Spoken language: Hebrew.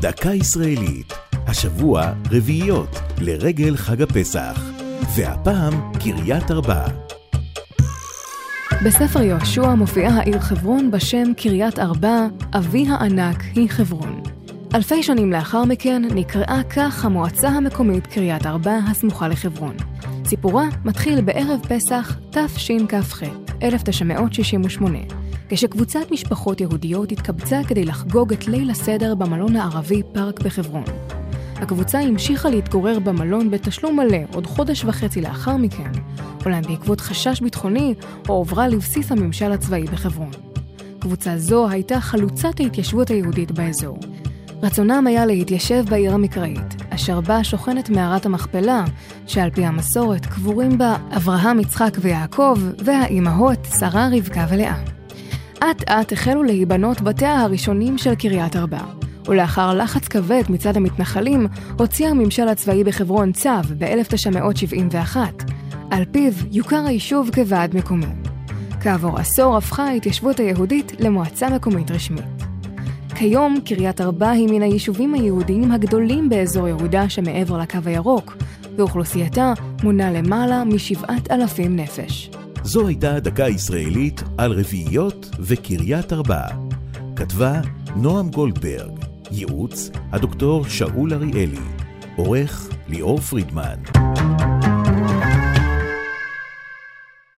דקה ישראלית, השבוע רביעיות לרגל חג הפסח, והפעם קריית ארבע. בספר יהושע מופיעה העיר חברון בשם קריית ארבע, אבי הענק היא חברון. אלפי שנים לאחר מכן נקראה כך המועצה המקומית קריית ארבע הסמוכה לחברון. סיפורה מתחיל בערב פסח תשכ"ח, 1968, כשקבוצת משפחות יהודיות התקבצה כדי לחגוג את ליל הסדר במלון הערבי פארק בחברון. הקבוצה המשיכה להתגורר במלון בתשלום מלא עוד חודש וחצי לאחר מכן, אולם בעקבות חשש ביטחוני, הועברה לבסיס הממשל הצבאי בחברון. קבוצה זו הייתה חלוצת ההתיישבות היהודית באזור. רצונם היה להתיישב בעיר המקראית, אשר בה שוכנת מערת המכפלה, שעל פי המסורת קבורים בה אברהם, יצחק ויעקב, והאימהות שרה, רבקה ולאה. אט אט החלו להיבנות בתיה הראשונים של קריית ארבע, ולאחר לחץ כבד מצד המתנחלים, הוציא הממשל הצבאי בחברון צו ב-1971, על פיו יוכר היישוב כוועד מקומי. כעבור עשור הפכה ההתיישבות היהודית למועצה מקומית רשמית. כיום קריית ארבע היא מן היישובים היהודיים הגדולים באזור יהודה שמעבר לקו הירוק, ואוכלוסייתה מונה למעלה משבעת אלפים נפש. זו הייתה דקה ישראלית על רביעיות וקריית ארבע. כתבה נועם גולדברג, ייעוץ הדוקטור שאול אריאלי, עורך ליאור פרידמן.